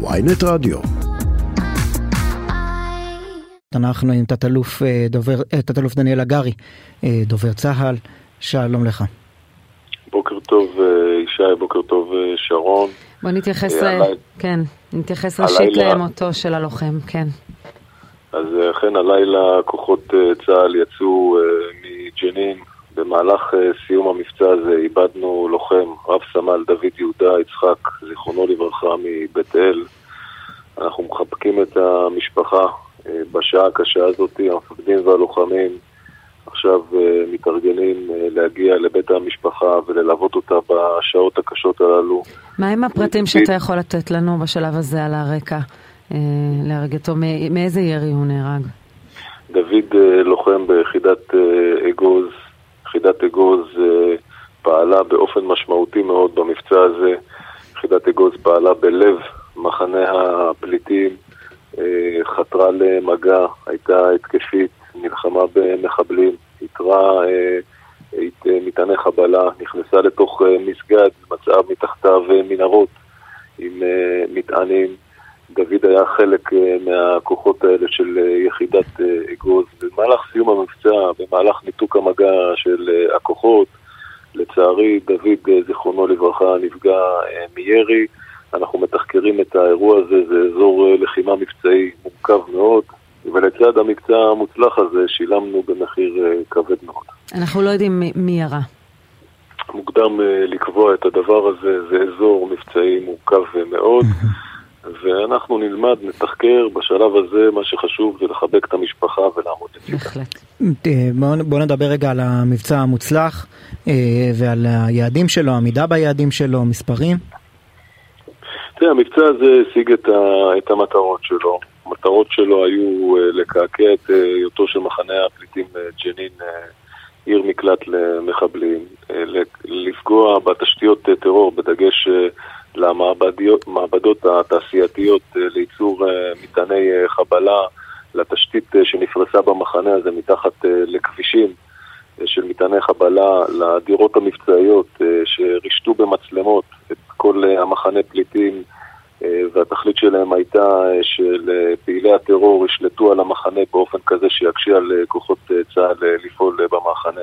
ויינט רדיו. אנחנו עם תת-אלוף דובר, תת-אלוף דניאל הגרי, דובר צה"ל, שלום לך. בוקר טוב ישי, בוקר טוב שרון. בוא נתייחס, ל... כן, נתייחס ראשית למותו של הלוחם, כן. אז אכן הלילה כוחות צה"ל יצאו מג'נין, במהלך סיום המבצע הזה איבדנו לוחם, רב סמל דוד יהודה יצחק, זיכרונו לברכה, מבית אל. אנחנו מחבקים את המשפחה בשעה הקשה הזאת, המפקדים והלוחמים עכשיו מתארגנים להגיע לבית המשפחה וללוות אותה בשעות הקשות הללו. מה עם הפרטים שאתה יכול לתת לנו בשלב הזה על הרקע להרגתו? מאיזה ירי הוא נהרג? דוד לוחם ביחידת אגוז, יחידת אגוז פעלה באופן משמעותי מאוד במבצע הזה. יחידת אגוז פעלה בלב מחנה הפליטים, חתרה למגע, הייתה התקפית, נלחמה במחבלים, איתרה מטעני חבלה, נכנסה לתוך מסגד, מצאה מתחתיו מנהרות עם מטענים. דוד היה חלק מהכוחות האלה של יחידת אגוז. במהלך סיום המבצע, במהלך ניתוק המגע של הכוחות, לצערי דוד, זיכרונו לברכה, נפגע מירי. אנחנו מתחקרים את האירוע הזה, זה אזור לחימה מבצעי מורכב מאוד, ולצד המבצע המוצלח הזה שילמנו במחיר כבד מאוד. אנחנו לא יודעים מי ירה. מוקדם לקבוע את הדבר הזה, זה אזור מבצעי מורכב מאוד. ואנחנו נלמד, נתחקר, בשלב הזה מה שחשוב זה לחבק את המשפחה ולעמוד לצידה. בהחלט. בואו נדבר רגע על המבצע המוצלח ועל היעדים שלו, עמידה ביעדים שלו, מספרים. תראה, המבצע הזה השיג את, ה, את המטרות שלו. המטרות שלו היו לקעקע את היותו של מחנה הפליטים ג'נין, עיר מקלט למחבלים, לפגוע בתשתיות טרור, בדגש למעבדות התעשייתיות לייצור מטעני חבלה, לתשתית שנפרסה במחנה הזה מתחת לכבישים של מטעני חבלה, לדירות המבצעיות שרישתו במצלמות את כל המחנה פליטים והתכלית שלהם הייתה של פעילי הטרור ישלטו על המחנה באופן כזה שיקשה על כוחות צה"ל לפעול במחנה.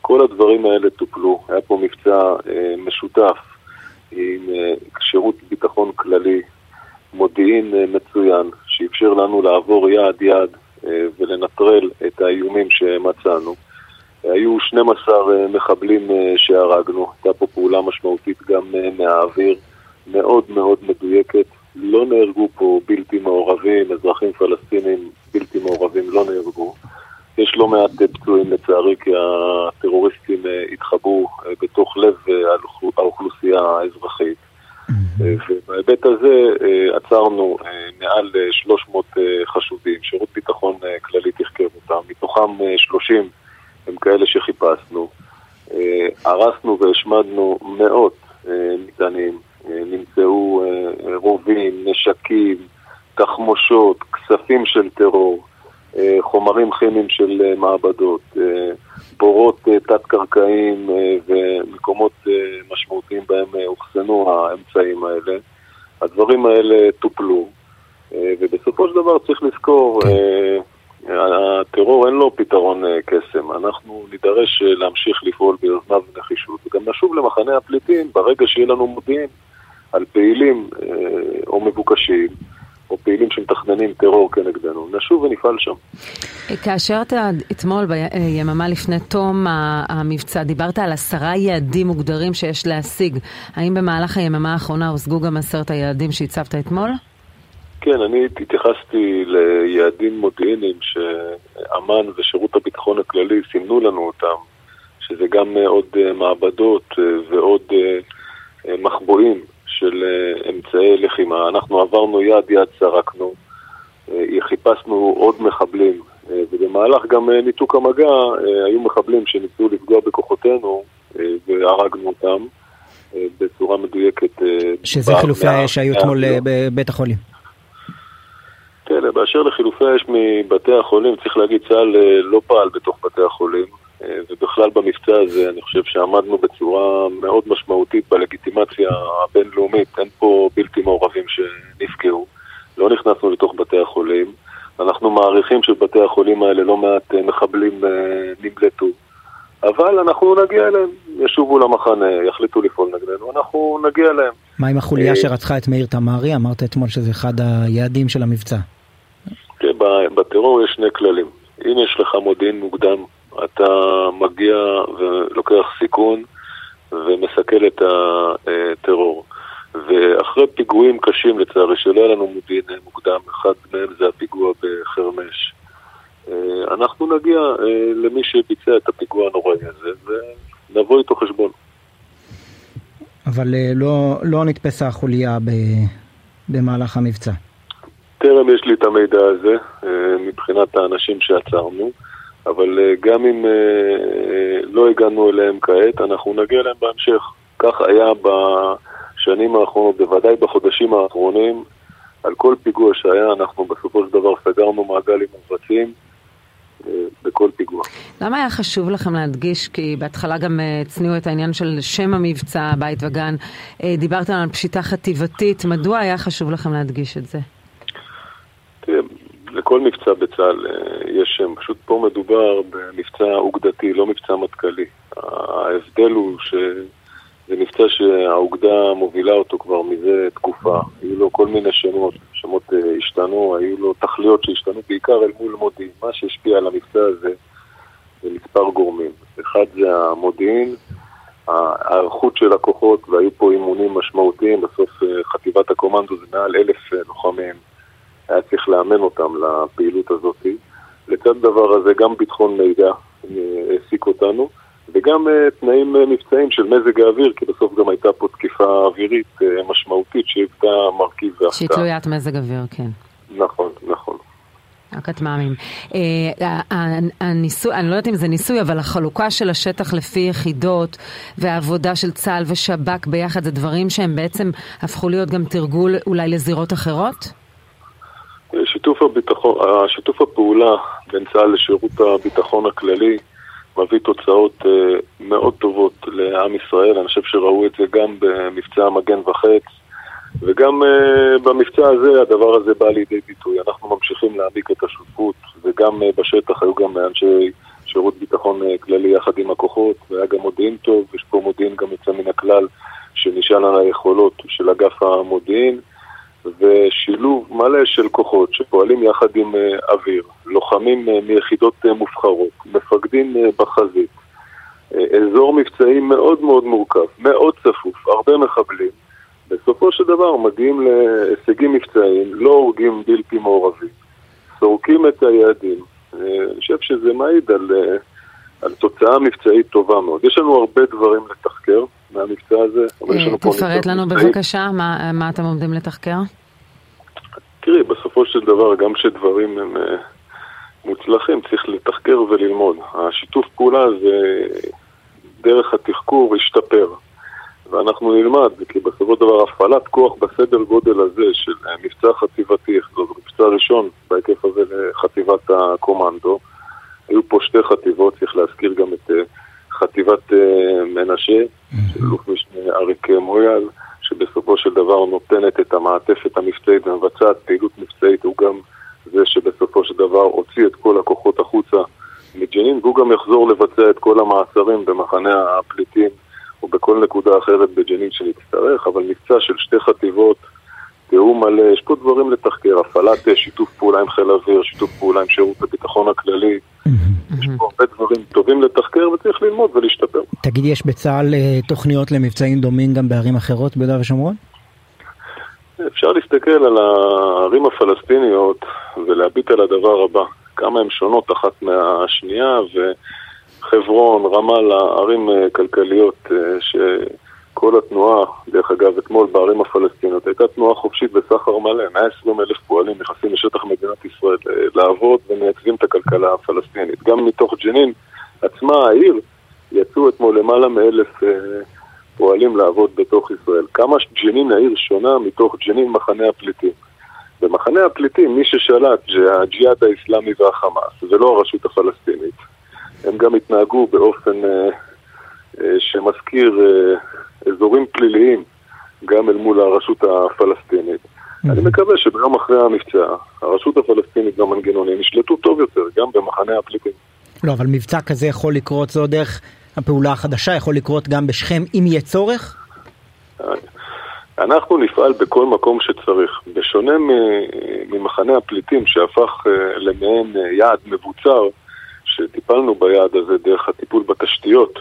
כל הדברים האלה טופלו, היה פה מבצע משותף עם שירות ביטחון כללי, מודיעין מצוין, שאפשר לנו לעבור יעד יעד ולנטרל את האיומים שמצאנו. היו 12 מחבלים שהרגנו, הייתה פה פעולה משמעותית גם מהאוויר, מאוד מאוד מדויקת. לא נהרגו פה בלתי מעורבים, אזרחים פלסטינים בלתי מעורבים לא נהרגו. יש לא מעט פצועים לצערי כי הטרוריסטים התחבאו בתוך לב האוכלוסייה האזרחית. ובהיבט הזה עצרנו מעל 300 חשודים, שירות ביטחון כללי תחקר אותם, מתוכם 30 הם כאלה שחיפשנו. הרסנו והשמדנו מאות מטענים, נמצאו רובים, נשקים, תחמושות, כספים של טרור. חומרים כימיים של מעבדות, בורות תת-קרקעיים ומקומות משמעותיים בהם אוחסנו האמצעים האלה. הדברים האלה טופלו, ובסופו של דבר צריך לזכור, כן. הטרור אין לו פתרון קסם. אנחנו נידרש להמשיך לפעול ביוזמה ונחישות, וגם נשוב למחנה הפליטים ברגע שיהיה לנו מודיעין על פעילים או מבוקשים. או פעילים שמתכננים טרור כנגדנו, נשוב ונפעל שם. כאשר אתה אתמול, ביממה לפני תום המבצע, דיברת על עשרה יעדים מוגדרים שיש להשיג. האם במהלך היממה האחרונה הושגו גם עשרת היעדים שהצבת אתמול? כן, אני התייחסתי ליעדים מודיעיניים שאמ"ן ושירות הביטחון הכללי סימנו לנו אותם, שזה גם עוד מעבדות ועוד מחבואים של אמצעי לחימה. אנחנו עברנו יד יד, סרקנו, חיפשנו עוד מחבלים, ובמהלך גם ניתוק המגע היו מחבלים שניסו לפגוע בכוחותינו והרגנו אותם בצורה מדויקת. שזה חילופי האש שהיו אתמול בבית החולים. כן, באשר לחילופי האש מבתי החולים, צריך להגיד, צה"ל לא פעל בתוך בתי החולים. אה, ובכלל במבצע הזה אני חושב שעמדנו בצורה מאוד משמעותית בלגיטימציה הבינלאומית, אין פה בלתי מעורבים שנפגעו, לא נכנסנו לתוך בתי החולים, אנחנו מעריכים שבתי החולים האלה לא מעט אה, מחבלים אה, נמלטו, אבל אנחנו נגיע אליהם, ישובו למחנה, יחליטו לפעול נגדנו, אנחנו נגיע אליהם. מה עם החוליה שרצחה את מאיר תמרי? אמרת אתמול שזה אחד היעדים של המבצע. כן, בטרור יש שני כללים, אם יש לך מודיעין מוקדם אתה מגיע ולוקח סיכון ומסכל את הטרור. ואחרי פיגועים קשים לצערי, שלא היה לנו מודיעין מוקדם, אחד מהם זה הפיגוע בחרמש. אה, אנחנו נגיע אה, למי שביצע את הפיגוע הנוראי הזה ונבוא איתו חשבון. אבל אה, לא, לא נתפסה החוליה במהלך המבצע. טרם יש לי את המידע הזה מבחינת האנשים שעצרנו, אבל גם אם לא הגענו אליהם כעת, אנחנו נגיע אליהם בהמשך. כך היה בשנים האחרונות, בוודאי בחודשים האחרונים, על כל פיגוע שהיה, אנחנו בסופו של דבר סגרנו מעגל עם מבצעים. בכל פיגוע. למה היה חשוב לכם להדגיש, כי בהתחלה גם אה, הצניעו את העניין של שם המבצע, בית וגן, אה, דיברתם על פשיטה חטיבתית, מדוע היה חשוב לכם להדגיש את זה? לכל מבצע בצה"ל אה, יש שם, פשוט פה מדובר במבצע אוגדתי, לא מבצע מטכ"לי. ההבדל הוא ש... זה מבצע שהאוגדה מובילה אותו כבר מזה תקופה. היו לו כל מיני שמות, שמות uh, השתנו, היו לו תכליות שהשתנו בעיקר אל מול מודיעין. מה שהשפיע על המבצע הזה זה מספר גורמים. אחד זה המודיעין, ההיערכות של הכוחות, והיו פה אימונים משמעותיים, בסוף uh, חטיבת הקומנדו זה מעל אלף לוחמים. היה צריך לאמן אותם לפעילות הזאת. לצד הדבר הזה גם ביטחון מידע העסיק אותנו. וגם uh, תנאים uh, מבצעיים של מזג האוויר, כי בסוף גם הייתה פה תקיפה אווירית משמעותית שהיוותה מרכיב והפתעה. שהיא תלוית מזג אוויר, כן. נכון, נכון. הכטמ"מים. הניסוי, אני לא יודעת אם זה ניסוי, אבל החלוקה של השטח לפי יחידות והעבודה של צה"ל ושב"כ ביחד זה דברים שהם בעצם הפכו להיות גם תרגול אולי לזירות אחרות? שיתוף, הביטחון, שיתוף הפעולה בין צה"ל לשירות הביטחון הכללי מביא תוצאות uh, מאוד טובות לעם ישראל, אני חושב שראו את זה גם במבצע מגן וחץ וגם uh, במבצע הזה הדבר הזה בא לידי ביטוי. אנחנו ממשיכים להעמיק את השותפות וגם uh, בשטח היו גם אנשי שירות ביטחון כללי יחד עם הכוחות והיה גם מודיעין טוב, יש פה מודיעין גם יוצא מן הכלל שנשען על היכולות של אגף המודיעין ושילוב מלא של כוחות שפועלים יחד עם אוויר, לוחמים מיחידות מובחרות, מפקדים בחזית. אזור מבצעי מאוד מאוד מורכב, מאוד צפוף, הרבה מחבלים. בסופו של דבר מגיעים להישגים מבצעיים, לא הורגים בלתי מעורבים, סורקים את היעדים. אני חושב שזה מעיד על, על תוצאה מבצעית טובה מאוד. יש לנו הרבה דברים לתחקר מהמבצע הזה, אבל יש לנו פה... תפרט לנו בבקשה, מה, מה אתם עומדים לתחקר? תראי, בסופו של דבר, גם כשדברים הם מוצלחים, צריך לתחקר וללמוד. השיתוף פעולה זה דרך התחקור השתפר. ואנחנו נלמד, כי בסופו של דבר הפעלת כוח בסדר גודל הזה של מבצע חטיבתי, זאת מבצע ראשון בהיקף הזה לחטיבת הקומנדו. היו פה שתי חטיבות, צריך להזכיר גם את חטיבת מנשה, של אלוף משנה אריק מויאל, שבסופו של דבר נותנת את המעטפת המבצעית ומבצעת פעילות מבצעית, הוא גם זה שבסופו של דבר הוציא את כל הכוחות החוצה מג'נין, והוא גם יחזור לבצע את כל המעצרים במחנה הפליטים או בכל נקודה אחרת בג'נין שנצטרך, אבל מבצע של שתי חטיבות, תיאום מלא, יש פה דברים לתחקר, הפעלת שיתוף פעולה עם חיל האוויר, שיתוף פעולה עם שירות הביטחון הכללי, יש פה הרבה דברים טובים לתחקר וצריך ללמוד ולהשתפר. תגיד, יש בצה"ל תוכניות למבצעים דומים גם בערים אחרות ביהודה ושומרון? אפשר להסתכל על הערים הפלסטיניות ולהביט על הדבר הבא, כמה הן שונות אחת מהשנייה, וחברון, רמאללה, ערים כלכליות שכל התנועה, דרך אגב, אתמול בערים הפלסטיניות, הייתה תנועה חופשית בסחר מלא, 120 אלף פועלים נכנסים לשטח מדינת ישראל לעבוד ומייצבים את הכלכלה הפלסטינית. גם מתוך ג'נין עצמה, העיר, יצאו אתמול למעלה מאלף פועלים לעבוד בתוך ישראל. כמה ג'נין העיר שונה מתוך ג'נין מחנה הפליטים. במחנה הפליטים מי ששלט זה הג'יהאד האיסלאמי והחמאס, ולא הרשות הפלסטינית. הם גם התנהגו באופן אה, אה, שמזכיר אה, אזורים פליליים גם אל מול הרשות הפלסטינית. אני מקווה שביום אחרי המבצע, הרשות הפלסטינית והמנגנונים ישלטו טוב יותר, גם במחנה הפליטים. לא, אבל מבצע כזה יכול לקרות, זו דרך הפעולה החדשה, יכול לקרות גם בשכם אם יהיה צורך? אנחנו נפעל בכל מקום שצריך. בשונה ממחנה הפליטים שהפך אה, למעין אה, יעד מבוצר, שטיפלנו ביעד הזה דרך הטיפול בתשתיות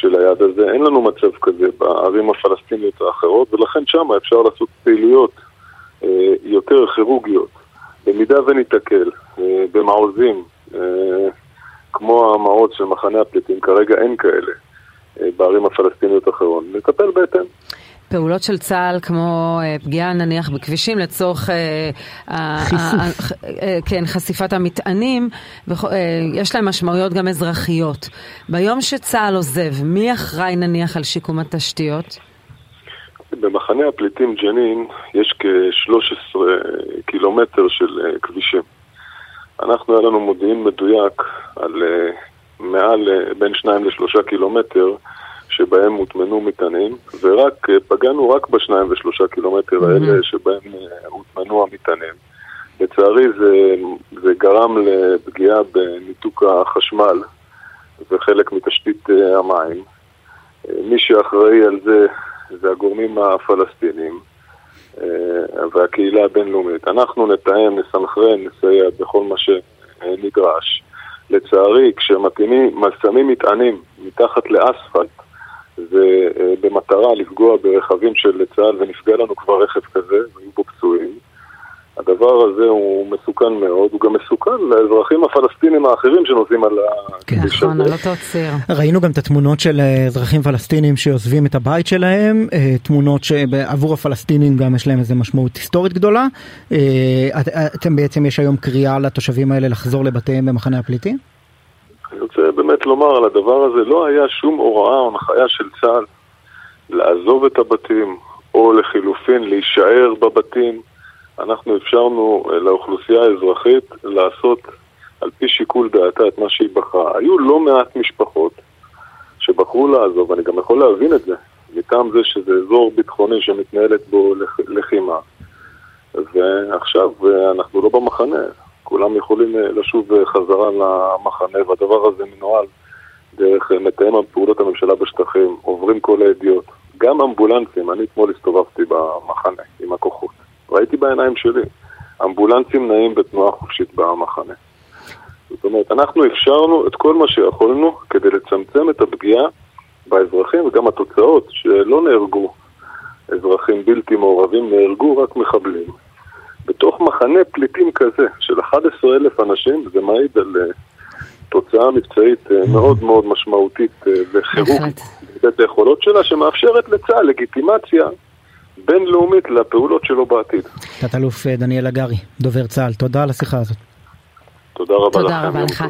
של היעד הזה, אין לנו מצב כזה בערים הפלסטיניות האחרות, ולכן שם אפשר לעשות פעילויות אה, יותר כירורגיות. במידה וניתקל במעוזים, כמו המעוז של מחנה הפליטים, כרגע אין כאלה בערים הפלסטיניות האחרות, נטפל בהתאם. פעולות של צה"ל כמו אה, פגיעה נניח בכבישים לצורך אה, חיסוף. אה, כן, חשיפת המטענים, יש להם משמעויות גם אזרחיות. ביום שצה"ל עוזב, מי אחראי נניח על שיקום התשתיות? במחנה הפליטים ג'נין יש כ-13 קילומטר של כבישים. אנחנו, היה לנו מודיעין מדויק על מעל בין 2 ל-3 קילומטר שבהם הוטמנו מטענים, ורק אה, פגענו רק בשניים ושלושה קילומטר האלה שבהם אה, הוטמנו המטענים. לצערי זה, זה גרם לפגיעה בניתוק החשמל וחלק מתשתית אה, המים. מי שאחראי על זה זה הגורמים הפלסטינים והקהילה הבינלאומית. אנחנו נתאם, נסנכרן, נסייע בכל מה שנדרש. לצערי, כשמתאימים, שמים מטענים מתחת לאספלט, ובמטרה לפגוע ברכבים של צה"ל, ונפגע לנו כבר רכב כזה, והיו בו פצועים. הדבר הזה הוא מסוכן מאוד, הוא גם מסוכן לאזרחים הפלסטינים האחרים שנוסעים על הכביש הזה. נכון, על אותו ציר. ראינו גם את התמונות של אה, אזרחים פלסטינים שעוזבים את הבית שלהם, אה, תמונות שעבור הפלסטינים גם יש להם איזו משמעות היסטורית גדולה. אה, אתם בעצם, יש היום קריאה לתושבים האלה לחזור לבתיהם במחנה הפליטים? באמת לומר על הדבר הזה, לא היה שום הוראה או הנחיה של צה"ל לעזוב את הבתים, או לחילופין להישאר בבתים. אנחנו אפשרנו אה, לאוכלוסייה האזרחית לעשות על פי שיקול דעתה את מה שהיא בחרה. היו לא מעט משפחות שבחרו לעזוב, אני גם יכול להבין את זה, מטעם זה שזה אזור ביטחוני שמתנהלת בו לחימה. ועכשיו אה, אנחנו לא במחנה, כולם יכולים אה, לשוב אה, חזרה למחנה, והדבר הזה מנוהל דרך אה, מתאם פעולות הממשלה בשטחים, עוברים כל הידיעות. גם אמבולנסים, אני אתמול הסתובבתי במחנה עם הכוחות, ראיתי בעיניים שלי, אמבולנסים נעים בתנועה חופשית במחנה. זאת אומרת, אנחנו אפשרנו את כל מה שיכולנו כדי לצמצם את הפגיעה באזרחים וגם התוצאות שלא נהרגו אזרחים בלתי מעורבים, נהרגו רק מחבלים. בתוך מחנה פליטים כזה של 11 אלף אנשים, זה מעיד על uh, תוצאה מבצעית uh, מאוד מאוד משמעותית uh, וחירוק את היכולות שלה, שמאפשרת לצה"ל לגיטימציה בינלאומית לפעולות שלו בעתיד. תת-אלוף דניאל הגרי, דובר צה"ל, תודה על השיחה הזאת. תודה רבה תודה לכם. תודה רבה לך.